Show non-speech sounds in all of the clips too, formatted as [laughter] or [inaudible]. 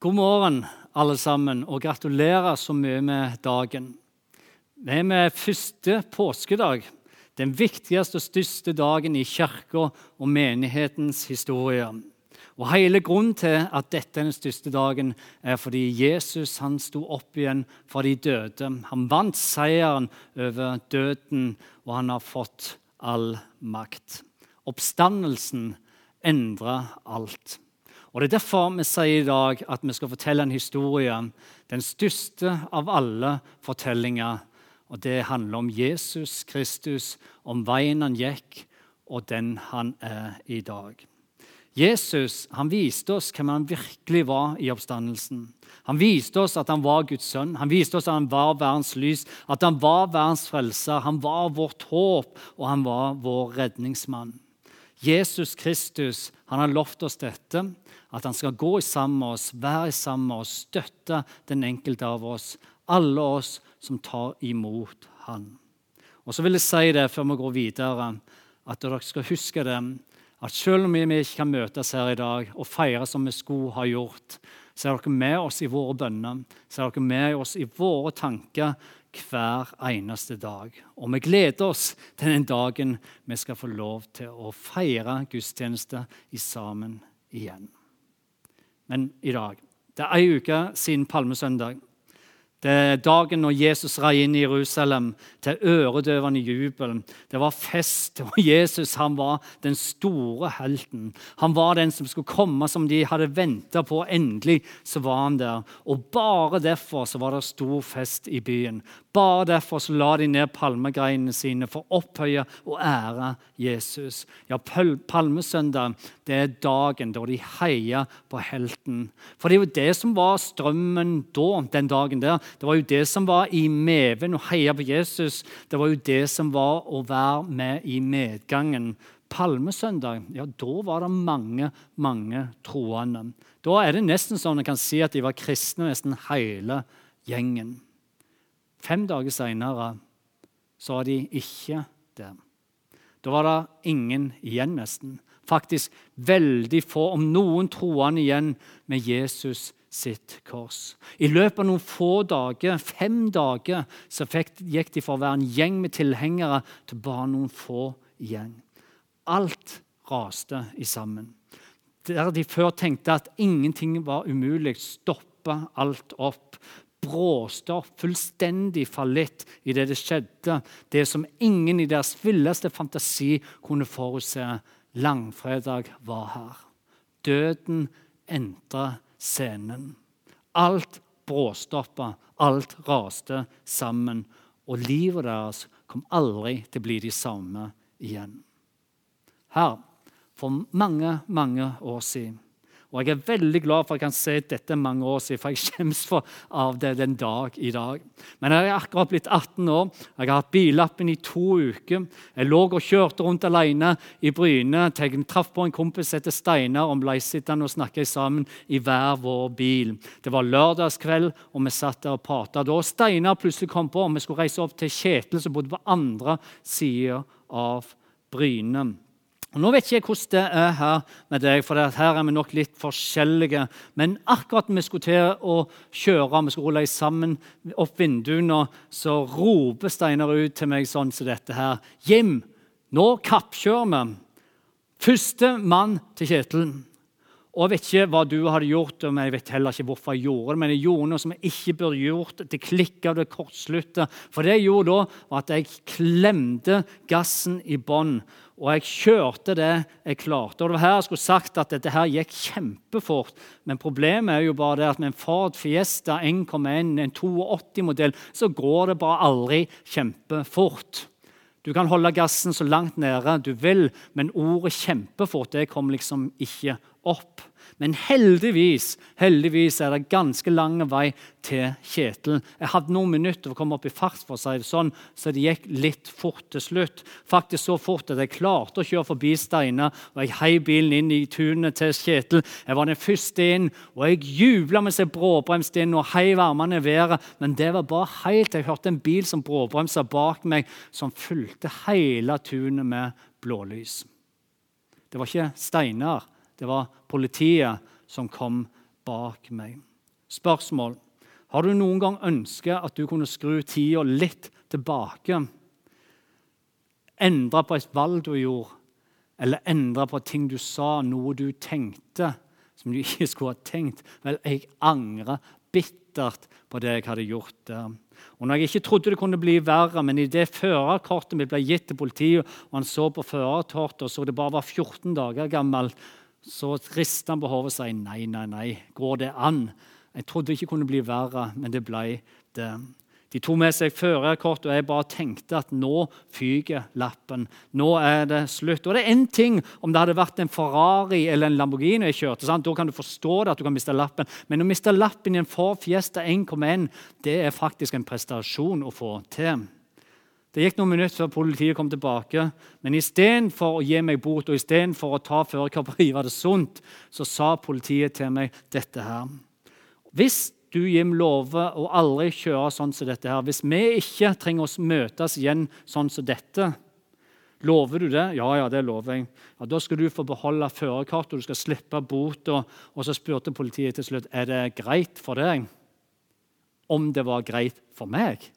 God morgen, alle sammen, og gratulerer så mye med dagen. Vi er med første påskedag, den viktigste og største dagen i kirka og menighetens historie. Og Hele grunnen til at dette er den største dagen, er fordi Jesus han sto opp igjen fra de døde. Han vant seieren over døden, og han har fått all makt. Oppstandelsen endra alt. Og Det er derfor vi sier i dag at vi skal fortelle en historie, den største av alle fortellinger. Og Det handler om Jesus Kristus, om veien han gikk, og den han er i dag. Jesus han viste oss hvem han virkelig var i oppstandelsen. Han viste oss at han var Guds sønn, han viste oss at han var verdens lys, at han var verdens frelser, han var vårt håp, og han var vår redningsmann. Jesus Kristus han har lovt oss dette, at han skal gå sammen med oss, være sammen med oss, støtte den enkelte av oss, alle oss som tar imot han. Og så vil jeg si det før vi går videre, at dere skal huske det, at selv om vi ikke kan møtes her i dag og feire som vi skulle ha gjort, så er dere med oss i våre bønner, så er dere med oss i våre tanker hver eneste dag. Og vi gleder oss til den dagen vi skal få lov til å feire gudstjeneste sammen igjen. Men i dag Det er ei uke siden palmesøndag. Det er dagen når Jesus rei inn i Jerusalem til øredøvende jubel. Det var fest, og Jesus han var den store helten. Han var den som skulle komme, som de hadde venta på. Endelig så var han der. Og bare derfor så var det stor fest i byen. Bare derfor så la de ned palmegreinene sine for å opphøye og ære Jesus. Ja, Palmesøndag det er dagen da de heier på helten. For det er jo det som var strømmen da, den dagen der. Det var jo det som var i meven å heie på Jesus. Det var jo det som var å være med i medgangen. Palmesøndag, ja, da var det mange, mange troende. Da er det nesten sånn en kan si at de var kristne, nesten hele gjengen. Fem dager seinere så var de ikke det. Da var det ingen igjen, nesten. Faktisk veldig få, om noen troende igjen, med Jesus sitt kors. I løpet av noen få dager, fem dager, så gikk de fra å være en gjeng med tilhengere til bare noen få igjen. Alt raste i sammen. Der de før tenkte at ingenting var umulig, stoppa alt opp. Bråste opp, fullstendig fallitt i det det skjedde. Det som ingen i deres villeste fantasi kunne forutse. Langfredag var her. Døden endra scenen. Alt bråstoppa, alt raste sammen. Og livet deres kom aldri til å bli de samme igjen. Her, for mange, mange år siden og Jeg er veldig glad for at jeg kan si dette mange år siden, for jeg skjems av det den dag i dag. Men jeg er akkurat blitt 18 år. Jeg har hatt billappen i to uker. Jeg lå og kjørte rundt alene i Bryne til jeg traff på en kompis etter Steinar og ble sittende og snakke sammen i hver vår bil. Det var lørdagskveld, og vi satt der og prata. Da Steinar plutselig kom på om vi skulle reise opp til Kjetil, som bodde på andre sida av Bryne. Og nå vet ikke jeg hvordan det er her med deg, for her er vi nok litt forskjellige. Men akkurat når vi skulle til å kjøre, vi skulle rulle sammen opp vinduene, så roper Steinar ut til meg sånn som dette her. Jim, nå kappkjører vi. Første mann til Kjetil. Og Jeg vet ikke hva du hadde gjort, men jeg vet heller ikke hvorfor jeg gjorde det. Men jeg gjorde noe som jeg ikke burde gjort. Det klikka, det kortslutta. For det jeg gjorde da, var at jeg klemte gassen i bånn. Og jeg kjørte det jeg klarte. Og det var her jeg skulle sagt at dette her gikk kjempefort. Men problemet er jo bare det at med en Ford Fiesta 1,1, en 82-modell, så går det bare aldri kjempefort. Du kan holde gassen så langt nede du vil, men ordet 'kjempefort' det kom liksom ikke opp. Men heldigvis, heldigvis er det ganske lang vei til Kjetil. Jeg hadde noen minutter for å komme opp i fart, for å si det sånn, så det gikk litt fort til slutt. Faktisk så fort at jeg klarte å kjøre forbi Steinar, og jeg heiv bilen inn i tunet til Kjetil. Jeg var den første inn, og jeg jubla mens jeg bråbremste inn og heiv armene i været. Men det var bare helt Jeg hørte en bil som bråbremsa bak meg, som fulgte hele tunet med blålys. Det var ikke Steinar det var politiet som kom bak meg. Spørsmål. Har du noen gang ønsket at du kunne skru tida litt tilbake? Endre på et valg du gjorde, eller endre på ting du sa, noe du tenkte som du [laughs] ikke skulle ha tenkt? Vel, jeg angrer bittert på det jeg hadde gjort der. Og når jeg ikke trodde det kunne bli verre, men i det førerkortet mitt ble gitt til politiet, og han så på førerkortet og så det bare var 14 dager gammelt, så rister han på hodet og sier nei, nei, nei, går det an? Jeg trodde det ikke kunne bli verre, men det ble det. De tok med seg førerkort, og jeg bare tenkte at nå fyker lappen. Nå er det slutt. Og det er én ting om det hadde vært en Ferrari eller en Lamborghini jeg kjørte. Sant? Da kan du forstå det at du kan miste lappen. Men å miste lappen i en Ford Fiesta 1,1 det er faktisk en prestasjon å få til. Det gikk noen minutter før politiet kom tilbake. Men istedenfor å gi meg bot og istedenfor å ta førerkort og rive det sunt, så sa politiet til meg dette her. Hvis du, Jim, lover å aldri kjøre sånn som dette her, hvis vi ikke trenger å møtes igjen sånn som dette, lover du det? Ja, ja, det lover jeg. Ja, Da skal du få beholde førerkortet og du skal slippe bota. Og så spurte politiet til slutt er det greit for deg. Om det var greit for meg?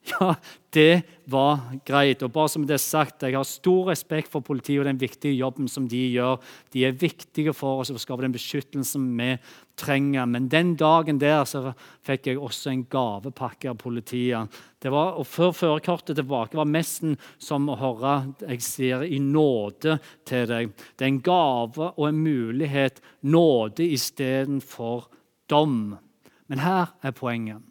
[laughs] Ja, det var greit. Og bare som det er sagt, Jeg har stor respekt for politiet og den viktige jobben som de gjør. De er viktige for oss å skaper den beskyttelsen vi trenger. Men den dagen der så fikk jeg også en gavepakke av politiet. Det var, og Før førerkortet tilbake var nesten som å høre jeg sier i nåde til deg. Det er en gave og en mulighet. Nåde istedenfor dom. Men her er poenget.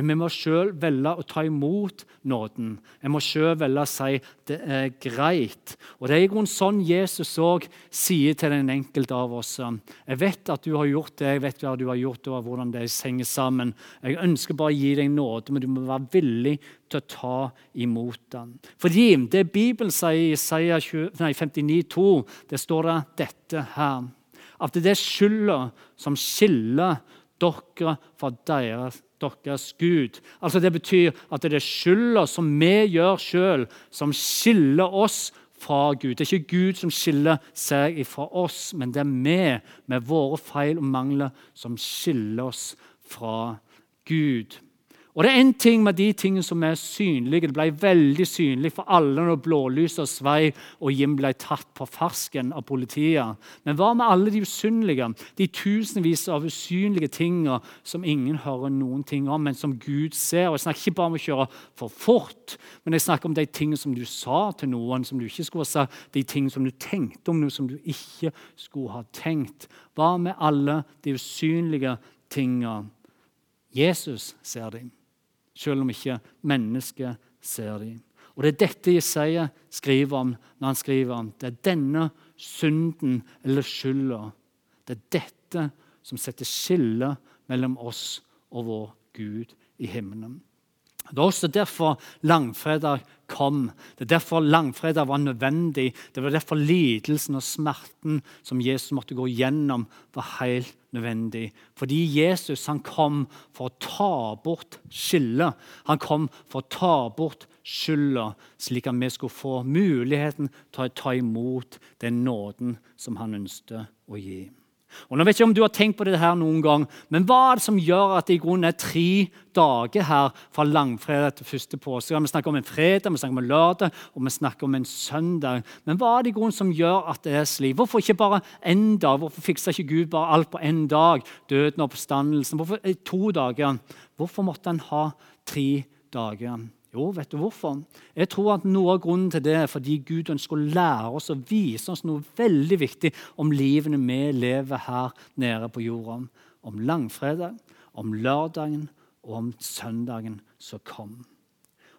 Men vi må sjøl velge å ta imot nåden. Vi må sjøl velge å si det er greit. Og Det er i grunnen sånn Jesus òg sier til den enkelte av oss. Jeg vet at du har gjort det, jeg vet hva du har gjort, og hvordan det henger sammen. Jeg ønsker bare å gi deg nåde, men du må være villig til å ta imot den. Fordi det Bibelen sier i Isaiah 59,2, det står det dette her. At det er skylda som skiller dere fra deres deres Gud. Altså Det betyr at det er skylda som vi gjør sjøl, som skiller oss fra Gud. Det er ikke Gud som skiller seg fra oss, men det er vi med våre feil og mangler som skiller oss fra Gud. Og Det er en ting med de tingene som er synlige. Det ble veldig synlig for alle når blålyset svei og Jim ble tatt på fersken av politiet. Men hva med alle de usynlige, de tusenvis av usynlige tingene som ingen hører noen ting om, men som Gud ser? Og Jeg snakker ikke bare om å kjøre for fort, men jeg snakker om de tingene som du sa til noen som du ikke skulle ha sagt, de tingene som du tenkte om noe som du ikke skulle ha tenkt. Hva med alle de usynlige tingene? Jesus ser dem selv om ikke mennesket ser dem. Og Det er dette Jesaja skriver om når han skriver om det er denne synden eller skylda. Det er dette som setter skillet mellom oss og vår Gud i himmelen. Det er også derfor langfredag kom. Det er derfor langfredag var nødvendig. Det var derfor lidelsen og smerten som Jesus måtte gå gjennom, var helt nødvendig. Fordi Jesus han kom for å ta bort skillet. Han kom for å ta bort skylda, slik at vi skulle få muligheten til å ta imot den nåden som han ønsket å gi. Og nå vet jeg om du har tenkt på det her noen gang, men Hva er det som gjør at det i grunnen er tre dager her fra langfredag til første påske? Vi snakker om en fredag, vi snakker om en lørdag og vi snakker om en søndag. Men hva er det i grunnen som gjør at det er slik? Hvorfor ikke bare én dag? Hvorfor fikser ikke Gud bare alt på én dag? Døden og oppstandelsen. Hvorfor to dager? Hvorfor måtte han ha tre dager? Jo, vet du hvorfor? Jeg tror at Noe av grunnen til det er fordi Gud ønsker å lære oss og vise oss noe veldig viktig om livene vi lever her nede på jorda. Om langfredag, om lørdagen og om søndagen som kom.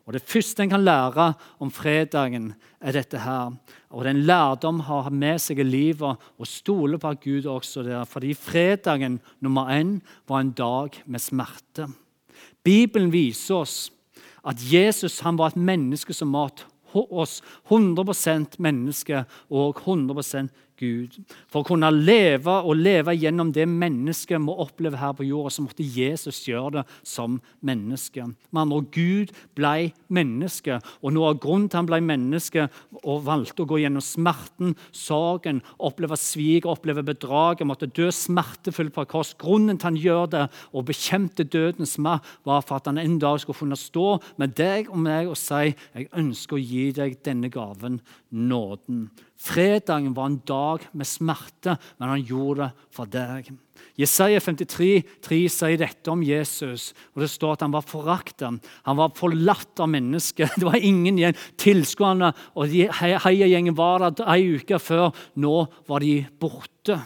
Og Det første en kan lære om fredagen, er dette her. Og den lærdom har med seg i livet og stole på at Gud også der. Fordi fredagen nummer én var en dag med smerte. Bibelen viser oss at Jesus han var et menneske som mat oss. 100 menneske og 100 Gud. For å kunne leve og leve gjennom det mennesket må oppleve her på jorda, så måtte Jesus gjøre det som menneske. Med andre Gud ble menneske, og noe av grunnen til han ble menneske og valgte å gå gjennom smerten, sorgen, oppleve svik, oppleve bedrag, måtte dø smertefullt på kors. Grunnen til han gjør det og bekjempte dødens makt, var for at han en dag skulle kunne stå med deg og meg og si jeg ønsker å gi deg denne gaven, nåden. Fredagen var en dag med smerte, men han gjorde det for deg. Jesaja 53 3 sier dette om Jesus. og Det står at han var foraktet. Han var forlatt av mennesker. [laughs] Det var ingen igjen. Tilskuerne og heiagjengen var der ei uke før. Nå var de borte.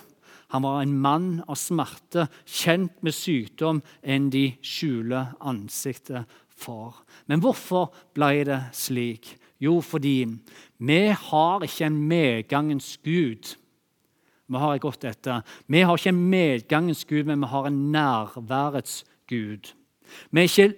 Han var en mann av smerte, kjent med sykdom enn de skjuler ansiktet for. Men hvorfor ble det slik? Jo, fordi vi har ikke en medgangens Gud. Vi har godt etter. Vi har ikke en medgangens Gud, men vi har en nærværets Gud. Vi er ikke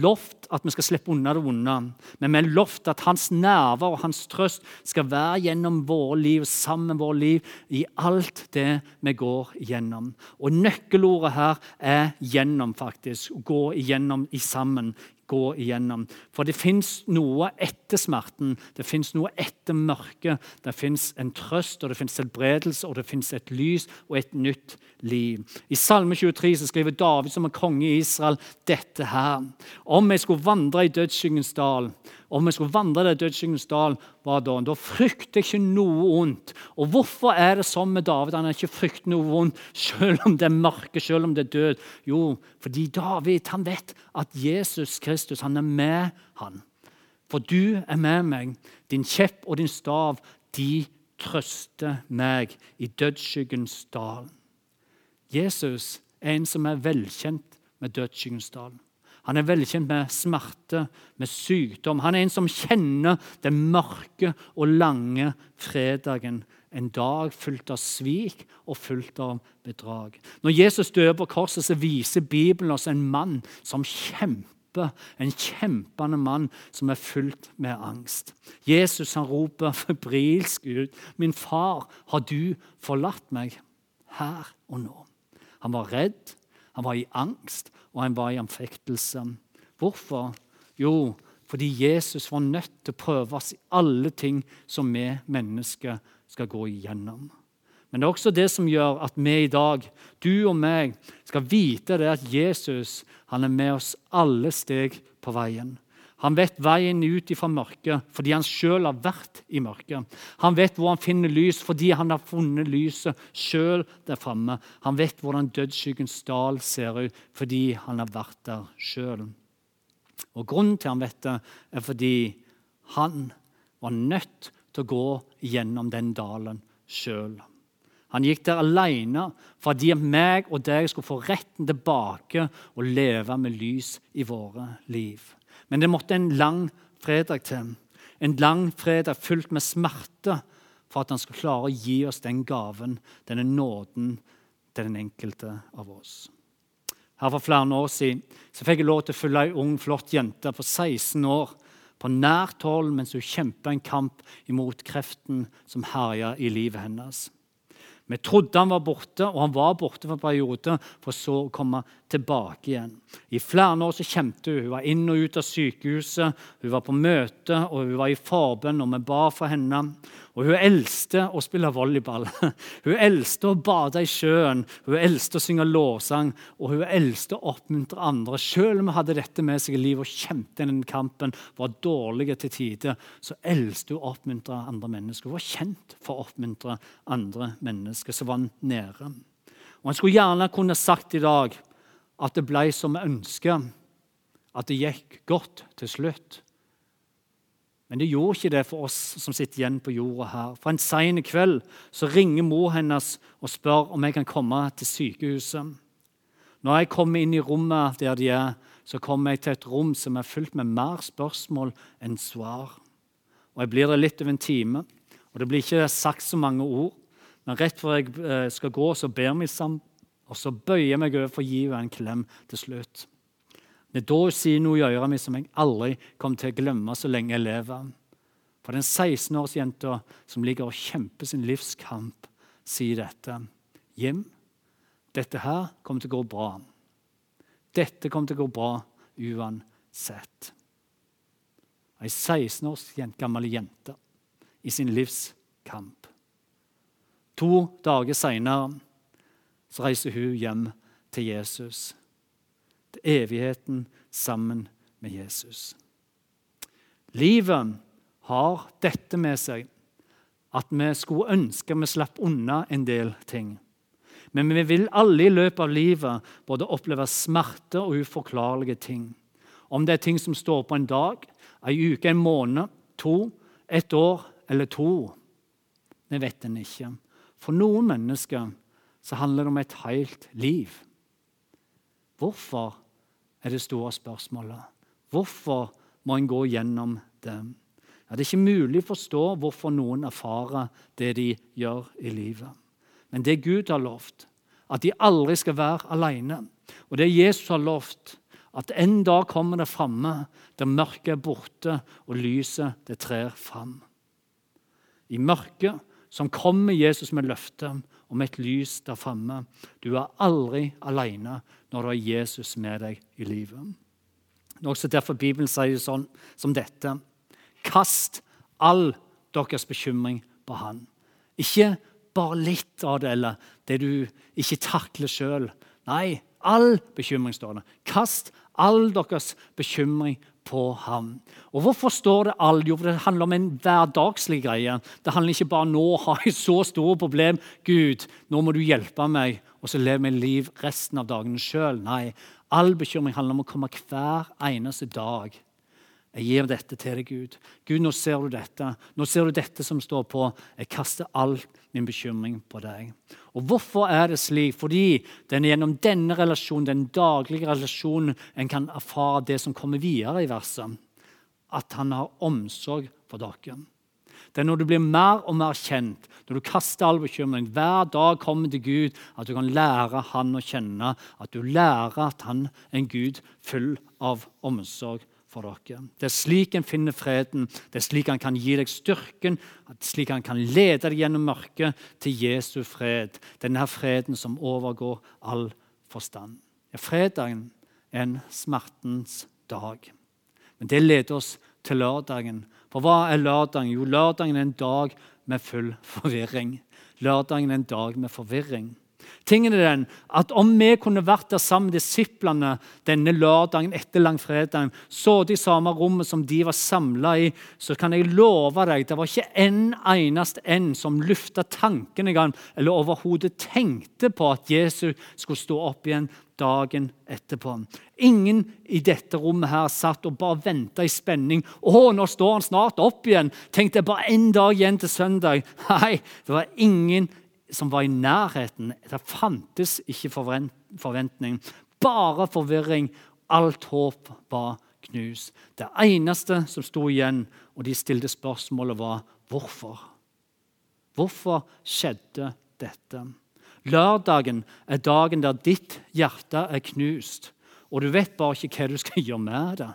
lovt at vi skal slippe unna det vonde, men vi er lovt at hans nærvær og hans trøst skal være gjennom våre liv, sammen med våre liv, i alt det vi går gjennom. Og Nøkkelordet her er 'gjennom', faktisk. Gå igjennom i sammen gå igjennom. For det fins noe etter smerten, det fins noe etter mørket. Det fins en trøst, og det fins helbredelse, og det fins et lys og et nytt liv. I Salme 23 så skriver David som er konge i Israel dette her. Om jeg skulle vandre i dødsskyggens dal, om jeg skulle vandre i dødsskyggens dal, da? Da frykter jeg ikke noe ondt. Og hvorfor er det sånn med David? Han ikke frykter noe vondt [laughs] selv om det er mørke, selv om det er død. Jo, fordi David han vet at Jesus Kristus han er med han. For du er med meg. Din kjepp og din stav, de trøster meg i dødsskyggens dal. Jesus er en som er velkjent med dødsskyggens dal. Han er velkjent med smerte, med sykdom. Han er en som kjenner den mørke og lange fredagen. En dag fullt av svik og fullt av bedrag. Når Jesus dør på korset, så viser Bibelen oss en mann som kjemper. En kjempende mann som er fullt med angst. Jesus han roper febrilsk ut. 'Min far, har du forlatt meg?' Her og nå. Han var redd, han var i angst, og han var i anfektelse. Hvorfor? Jo, fordi Jesus var nødt til å prøve oss i alle ting som vi mennesker skal gå igjennom. Men det er også det som gjør at vi i dag, du og meg, skal vite det at Jesus han er med oss alle steg på veien. Han vet veien ut fra mørket fordi han sjøl har vært i mørket. Han vet hvor han finner lys fordi han har funnet lyset sjøl der framme. Han vet hvordan dødsskyggens dal ser ut fordi han har vært der sjøl. Og Grunnen til han vet det, er fordi han var nødt til å gå gjennom den dalen sjøl. Han gikk der alene fordi meg og deg skulle få retten tilbake og leve med lys i våre liv. Men det måtte en lang fredag til. En lang fredag fullt med smerte for at han skulle klare å gi oss den gaven, denne nåden, til den enkelte av oss. Her For flere år siden så fikk jeg lov til å følge ei ung, flott jente på 16 år på nært hold mens hun kjempa en kamp imot kreften som herja i livet hennes. Vi trodde han var borte, og han var borte for en periode, for så å komme tilbake igjen. I flere år så kjempet hun. Hun var inn og ut av sykehuset, hun var på møte og hun var i forbønn, og vi ba for henne. Og hun eldste å spille volleyball. [laughs] Hun eldste å bade i sjøen, hun eldste å synge låsang, og hun eldste å oppmuntre andre. Selv om hun hadde dette med seg i livet og kjempet den kampen, var dårlige til tider, så eldste hun å oppmuntre andre mennesker. Hun var kjent for å oppmuntre andre mennesker som var nære. Og Han skulle gjerne kunne sagt i dag at det ble som vi ønsket, at det gikk godt til slutt. Men det gjorde ikke det for oss som sitter igjen på jorda her. For en sein kveld så ringer mor hennes og spør om jeg kan komme til sykehuset. Når jeg kommer inn i rommet der de er, så kommer jeg til et rom som er fylt med mer spørsmål enn svar. Og Jeg blir der litt over en time, og det blir ikke sagt så mange ord. Men rett før jeg eh, skal gå, så ber vi sammen, og så bøyer jeg meg over for å gi henne en klem til slutt. Det er da hun sier noe i øret mitt som jeg aldri kommer til å glemme så lenge jeg lever. For den 16-årsjenta som ligger og kjemper sin livskamp, sier dette. Jim, dette her kommer til å gå bra. Dette kommer til å gå bra uansett. Ei 16 års gammel jente i sin livskamp. To dager seinere reiser hun hjem til Jesus. Til evigheten sammen med Jesus. Livet har dette med seg at vi skulle ønske vi slapp unna en del ting. Men vi vil alle i løpet av livet både oppleve smerte og uforklarlige ting. Om det er ting som står på en dag, ei uke, en måned, to, et år eller to. Det vet en ikke. For noen mennesker så handler det om et helt liv. Hvorfor er det store spørsmålet. Hvorfor må en gå gjennom det? Ja, det er ikke mulig å forstå hvorfor noen erfarer det de gjør i livet. Men det Gud har lovt, at de aldri skal være alene, og det Jesus har lovt, at en dag kommer det framme der mørket er borte og lyset det trer fram. I mørket som kommer Jesus med løftet om et lys der framme. Du er aldri alene når du har Jesus med deg i livet. Det er også derfor Bibelen sier sånn som dette. Kast all deres bekymring på Han. Ikke bare litt av det, eller det du ikke takler sjøl. Nei, all bekymring, står det. Kast all deres bekymring på ham. Og Hvorfor står det all? Jo, det handler om en hverdagslig greie. Det handler ikke bare nå har jeg så store problem. Gud, nå må du hjelpe meg, og så lever vi liv resten av dagene sjøl. Nei, all bekymring handler om å komme hver eneste dag jeg gir dette til deg, Gud. Gud, nå ser du dette. Nå ser du dette som står på. Jeg kaster all min bekymring på deg. Og Hvorfor er det slik? Fordi det er gjennom denne relasjonen, den daglige relasjonen en kan erfare det som kommer videre i verset. At han har omsorg for dere. Det er når du blir mer og mer kjent, når du kaster all bekymring, hver dag kommer til Gud, at du kan lære Han å kjenne, at du lærer at Han er en Gud full av omsorg for dere. Det er slik en finner freden, det er slik han kan gi deg styrken, slik han kan lede deg gjennom mørket til Jesu fred. Denne freden som overgår all forstand. Fredagen er en smertens dag. Men det leder oss til lørdagen. For hva er lørdagen? Jo, lørdagen er en dag med full forvirring. Lørdagen er en dag med forvirring. Tingen er den at Om vi kunne vært der sammen med disiplene denne lørdagen etter langfredagen, sittet i samme rommet som de var samla i, så kan jeg love deg det var ikke en eneste en som lufta tanken engang, eller overhodet tenkte på at Jesus skulle stå opp igjen dagen etterpå. Ingen i dette rommet her satt og bare venta i spenning. 'Å, nå står han snart opp igjen.' Tenkte jeg bare én dag igjen til søndag. Nei, det var ingen som var i nærheten. Det fantes ikke forventning, bare forvirring. Alt håp var knust. Det eneste som sto igjen, og de stilte spørsmålet, var hvorfor. Hvorfor skjedde dette? Lørdagen er dagen der ditt hjerte er knust, og du vet bare ikke hva du skal [laughs] gjøre med det.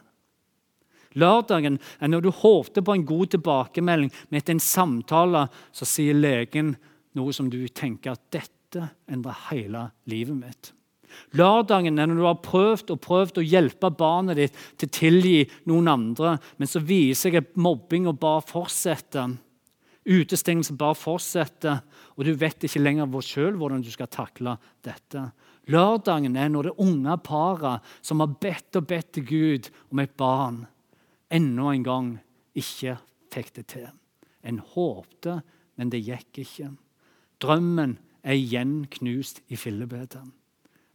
Lørdagen er når du håpte på en god tilbakemelding, etter en samtale så sier legen noe som du tenker at dette endrer hele livet mitt. Lørdagen er når du har prøvd og prøvd å hjelpe barnet ditt til å tilgi noen andre, men så viser jeg at mobbing og bare fortsetter. Utestengelse bare fortsetter, og du vet ikke lenger selv hvordan du skal takle dette. Lørdagen er når det unge paret som har bedt og bedt til Gud om et barn, enda en gang ikke fikk det til. En håpte, men det gikk ikke. Drømmen er igjen knust i fillebedet.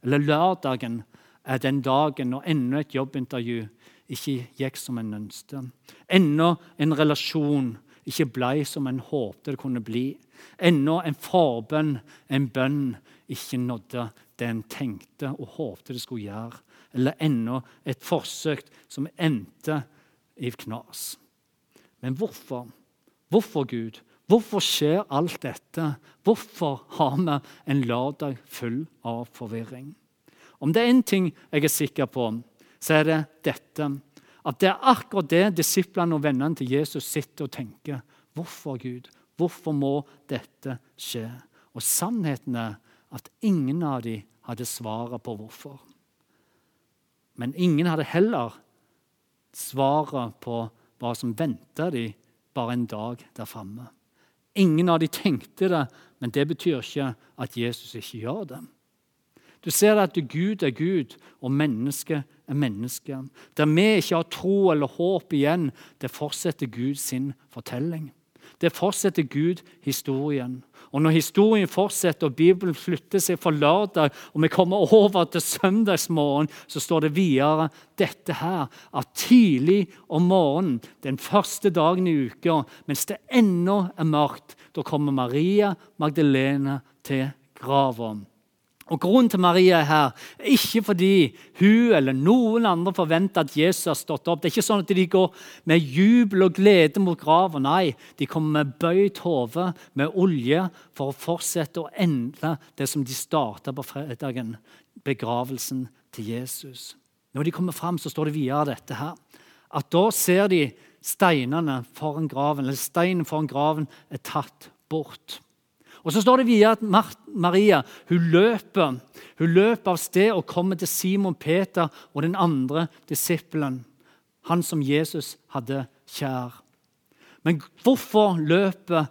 Eller lørdagen er den dagen når enda et jobbintervju ikke gikk som en ønsket. Enda en relasjon ikke ble som en håpte det kunne bli. Enda en forbønn, en bønn, ikke nådde det en tenkte og håpte det skulle gjøre. Eller enda et forsøk som endte i knas. Men hvorfor? Hvorfor, Gud? Hvorfor skjer alt dette? Hvorfor har vi en lørdag full av forvirring? Om det er én ting jeg er sikker på, så er det dette. At det er akkurat det disiplene og vennene til Jesus sitter og tenker. Hvorfor, Gud? Hvorfor må dette skje? Og sannheten er at ingen av dem hadde svaret på hvorfor. Men ingen hadde heller svaret på hva som venta dem bare en dag der framme. Ingen av de tenkte det, men det betyr ikke at Jesus ikke gjør det. Du ser at Gud er Gud, og mennesket er menneske. Der vi ikke har tro eller håp igjen, det fortsetter Gud sin fortelling. Det fortsetter Gud historien. Og Når historien fortsetter og Bibelen flytter seg fra lørdag, og vi kommer over til søndagsmorgen, så står det videre dette her, at tidlig om morgenen, den første dagen i uka, mens det ennå er mørkt, da kommer Maria Magdalena til grava. Og Grunnen til Maria er her er ikke fordi hun eller noen andre forventer at Jesus har stått opp. Det er ikke sånn at de går med jubel og glede mot graven. Nei, de kommer med bøyd hode, med olje, for å fortsette å endre det som de starta på fredagen, begravelsen til Jesus. Når de kommer fram, så står det videre dette her. At da ser de steinene foran graven, eller steinen foran graven er tatt bort. Og Så står det videre at Maria hun løper, hun løper av sted og kommer til Simon Peter og den andre disippelen, han som Jesus hadde kjær. Men hvorfor løper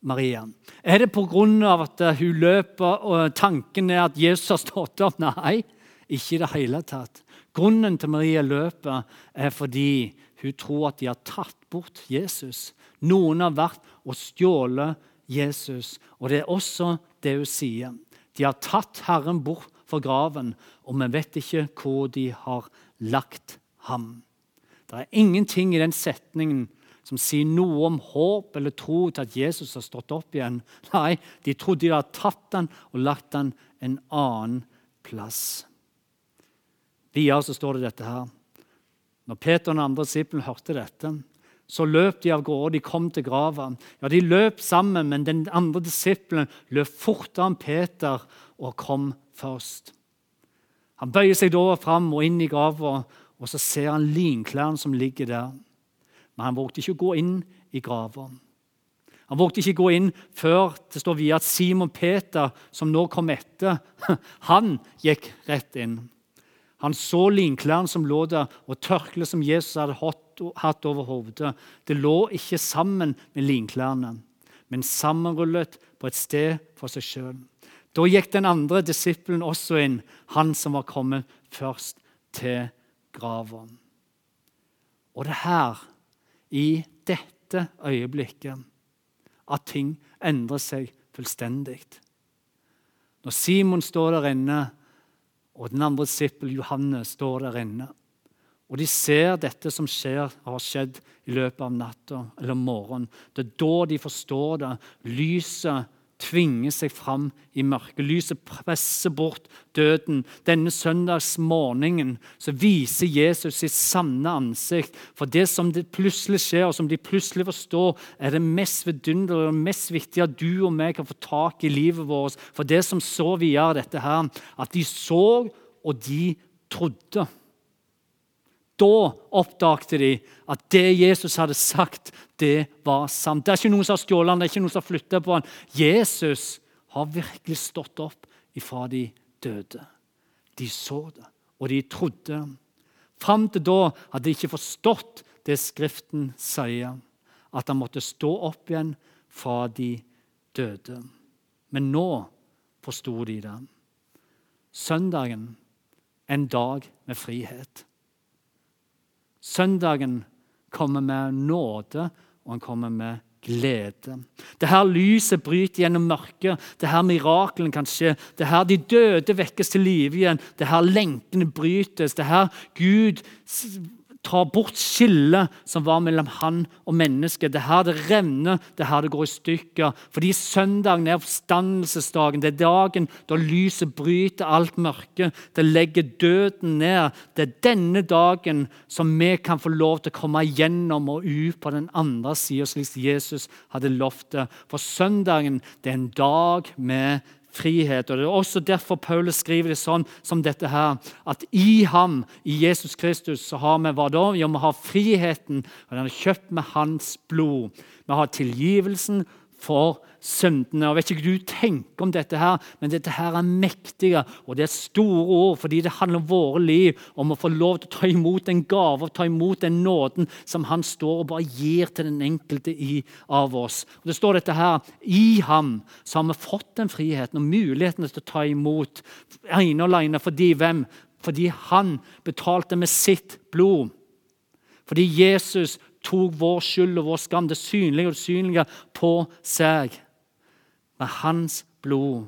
Maria? Er det pga. at hun løper og tanken er at Jesus har stått opp? Nei, ikke i det hele tatt. Grunnen til Maria løper, er fordi hun tror at de har tatt bort Jesus. Noen har vært og stjålet Jesus. Og det er også det hun sier. De har tatt Herren bort fra graven, og vi vet ikke hvor de har lagt ham. Det er ingenting i den setningen som sier noe om håp eller tro til at Jesus har stått opp igjen. Nei, de trodde de hadde tatt han og lagt han en annen plass. Videre så står det dette her. Når Peter og den andre disippelen hørte dette, så løp de av gårde. De kom til grava. Ja, de løp sammen, men den andre disippelen løp fortere enn Peter og kom først. Han bøyer seg da fram og inn i grava, og så ser han linklærne som ligger der. Men han vågte ikke å gå inn i grava. Han vågte ikke gå inn før det står videre at Simon Peter, som nå kom etter, [laughs] han gikk rett inn. Han så linklærne som lå der, og tørkleet som Jesus hadde hatt hatt over hodet. Det lå ikke sammen med linklærne, men sammenrullet på et sted for seg sjøl. Da gikk den andre disippelen også inn, han som var kommet først til grava. Og det er her, i dette øyeblikket, at ting endrer seg fullstendig. Når Simon står der inne, og den andre disippelen, Johannes står der inne, og de ser dette som skjer, har skjedd i løpet av natta eller morgenen. Det er da de forstår det. Lyset tvinger seg fram i mørket. Lyset presser bort døden. Denne søndagsmorgenen så viser Jesus sitt sanne ansikt. For det som det plutselig skjer, og som de plutselig forstår, er det mest vidunderlige og mest viktige du og meg kan få tak i livet vårt. For det som så videre dette her, at de så, og de trodde. Da oppdagte de at det Jesus hadde sagt, det var sant. Det er ikke noen som har stjålet han, det er ikke noen som har flyttet på han. Jesus har virkelig stått opp ifra de døde. De så det, og de trodde. Fram til da hadde de ikke forstått det Skriften sier, at han måtte stå opp igjen fra de døde. Men nå forsto de det. Søndagen, en dag med frihet. Søndagen kommer med nåde, og han kommer med glede. Det her lyset bryter gjennom mørket. Det her mirakelen kan skje. Det her de døde vekkes til live igjen. Det her lenkene brytes. Det her Gud tar bort skillet som var mellom han og mennesket. Det er her det revner, det er her det går i stykker. Fordi søndagen er oppstandelsesdagen. Det er dagen da lyset bryter alt mørke. Det legger døden ned. Det er denne dagen som vi kan få lov til å komme igjennom og ut på den andre sida, slik Jesus hadde lovt det. For søndagen det er en dag med frihet. Og Det er også derfor Paulus skriver det sånn som dette her, at i ham, i Jesus Kristus, så har vi hva da? Jo, vi har friheten, og den er kjøpt med hans blod. Vi har tilgivelsen, for syndene. Jeg vet ikke hva du tenker om dette, her, men dette her er mektige og det er store ord fordi det handler om våre liv, om å få lov til å ta imot en gave og ta imot den nåden som han står og bare gir til den enkelte i, av oss. Og Det står dette her I ham så har vi fått den friheten og muligheten til å ta imot ene og alene fordi hvem? Fordi han betalte med sitt blod. Fordi Jesus tok vår skyld og vår skam, det synlige og det usynlige, på seg med hans blod.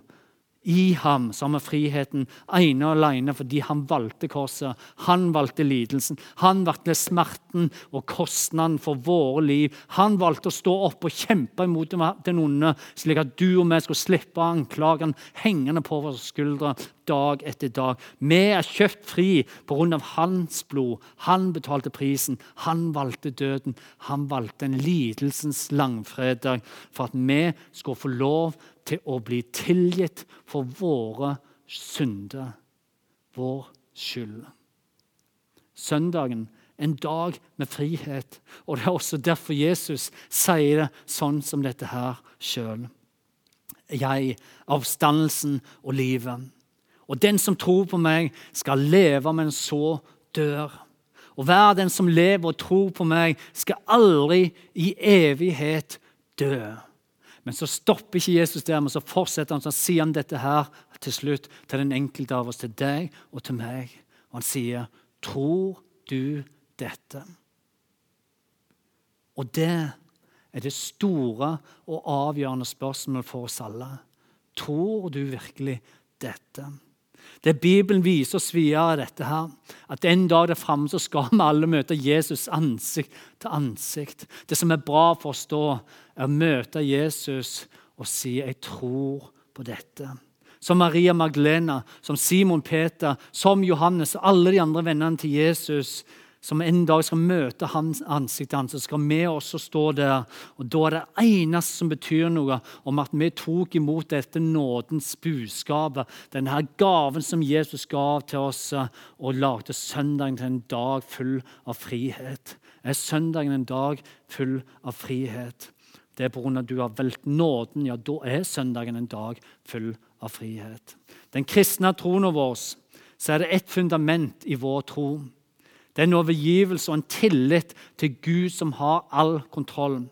I ham så har vi friheten ene og alene fordi han valgte korset. Han valgte lidelsen, han valgte smerten og kostnaden for våre liv. Han valgte å stå opp og kjempe imot den onde, slik at du og vi skulle slippe anklagene hengende på våre skuldre dag etter dag. Vi er kjøpt fri pga. hans blod. Han betalte prisen. Han valgte døden. Han valgte en lidelsens langfredag for at vi skulle få lov til å bli tilgitt for våre synder, vår skyld. Søndagen en dag med frihet. Og Det er også derfor Jesus sier det sånn som dette her sjøl. Jeg, avstandelsen og livet. Og den som tror på meg, skal leve, men så dør. Og hver den som lever og tror på meg, skal aldri i evighet dø. Men så stopper ikke Jesus der, men så fortsetter han, så sier han dette her til slutt til den enkelte av oss, til deg og til meg. Og han sier, 'Tror du dette?' Og det er det store og avgjørende spørsmålet for oss alle. Tror du virkelig dette? Det Bibelen viser oss videre, dette her, at en dag der framme skal vi alle møte Jesus ansikt til ansikt. Det som er bra for oss da, er å møte Jesus og si 'jeg tror på dette'. Som Maria Magdalena, som Simon Peter, som Johannes og alle de andre vennene til Jesus som en dag skal møte hans ansikt til ansikt, skal vi også stå der. Og Da er det eneste som betyr noe, om at vi tok imot dette nådens budskapet, denne gaven som Jesus gav til oss, og lagde søndagen til en dag full av frihet. Er søndagen en dag full av frihet? Det er pga. du har valgt nåden. Ja, da er søndagen en dag full av frihet. Den kristne troen vår så er det ett fundament i vår tro. Det er en overgivelse og en tillit til Gud som har all kontrollen.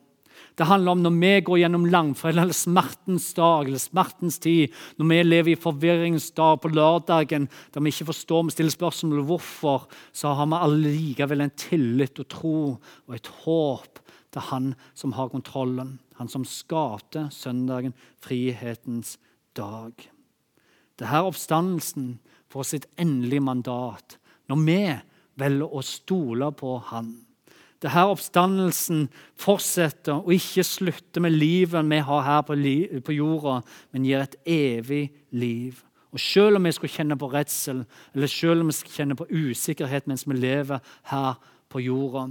Det handler om når vi går gjennom langfredag eller smertens dag eller smertens tid, når vi lever i forvirringens dag på lørdagen der vi ikke forstår, vi stiller spørsmål hvorfor, så har vi allikevel en tillit og tro og et håp til Han som har kontrollen. Han som skapte søndagen, frihetens dag. Det her oppstandelsen får sitt endelige mandat. Når vi velger å stole på Han. Det her oppstandelsen fortsetter og ikke slutter med livet vi har her på, på jorda, men gir et evig liv. Og Selv om vi skulle kjenne på redsel eller selv om vi skal kjenne på usikkerhet mens vi lever her på jorda,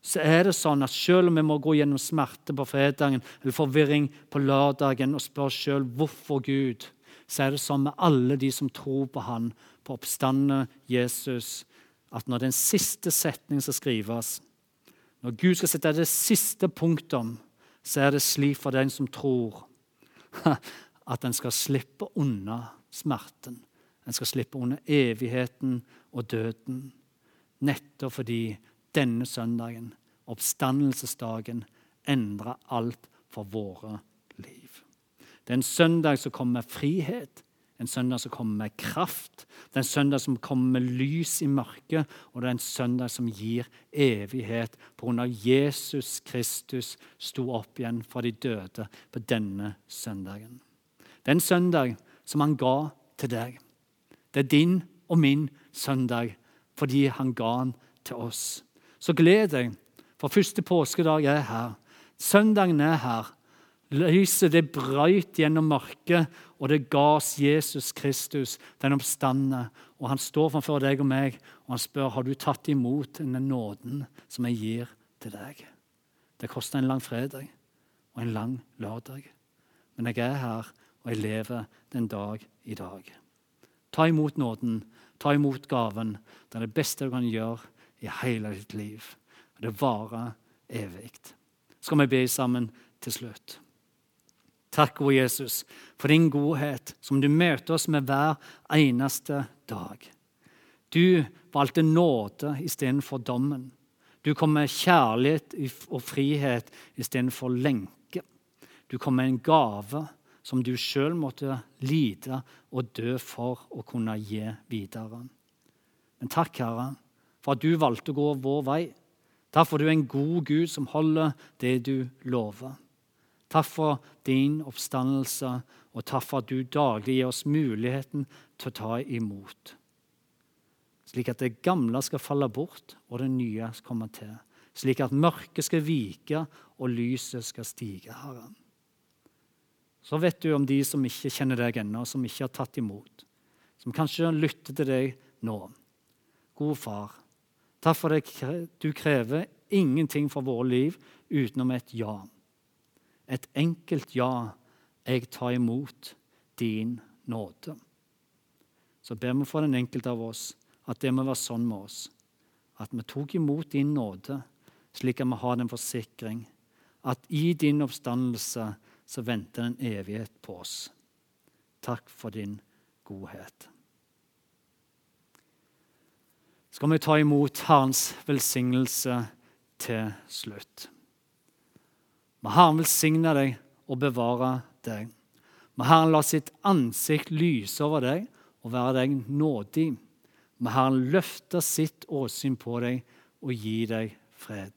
så er det sånn at selv om vi må gå gjennom smerte på fredagen eller forvirring på lørdagen og spørre selv hvorfor Gud, så er det sånn med alle de som tror på Han, på oppstandende Jesus, at når den siste setningen skal skrives, når Gud skal sette det siste punktum, så er det slik for den som tror [laughs] at en skal slippe unna smerten. En skal slippe unna evigheten og døden. Nettopp fordi denne søndagen, oppstandelsesdagen, endrer alt for våre liv. Det er en søndag som kommer med frihet, en søndag som kommer med kraft, det er en søndag som kommer med lys i mørket, og det er en søndag som gir evighet pga. Jesus Kristus sto opp igjen fra de døde på denne søndagen. Det er en søndag som han ga til deg. Det er din og min søndag fordi han ga den til oss. Så gled deg, for første påskedag er her. Søndagen er her. Lyset det brøyt gjennom mørket, og det ga oss Jesus Kristus, den oppstandende. Og han står framfor deg og meg, og han spør har du tatt imot den nåden som jeg gir til deg. Det koster en lang fredag og en lang lørdag. Men jeg er her, og jeg lever den dag i dag. Ta imot nåden, ta imot gaven. Det er det beste du kan gjøre i hele ditt liv. Og det varer evig. Skal vi be sammen til slutt? Takk, gode Jesus, for din godhet som du møter oss med hver eneste dag. Du valgte nåde istedenfor dommen. Du kom med kjærlighet og frihet istedenfor lenke. Du kom med en gave som du sjøl måtte lide og dø for å kunne gi videre. Men takk, Herre, for at du valgte å gå vår vei. Derfor er du en god Gud som holder det du lover. Takk for din oppstandelse, og takk for at du daglig gir oss muligheten til å ta imot. Slik at det gamle skal falle bort, og det nye skal komme til. Slik at mørket skal vike, og lyset skal stige, Herre. Så vet du om de som ikke kjenner deg ennå, som ikke har tatt imot. Som kanskje lytter til deg nå. God far, takk for at du krever ingenting for våre liv utenom et ja et enkelt ja. Jeg tar imot din nåde. Så ber vi for den enkelte av oss at det må være sånn med oss. At vi tok imot din nåde, slik at vi har den forsikring at i din oppstandelse så venter en evighet på oss. Takk for din godhet. Skal vi ta imot Herrens velsignelse til slutt? Må Herren velsigne deg og bevare deg. Må Herren la sitt ansikt lyse over deg og være deg nådig. Må Herren løfte sitt åsyn på deg og gi deg fred.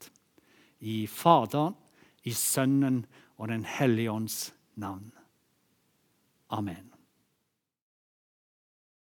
I Faderen, i Sønnen og Den hellige ånds navn. Amen.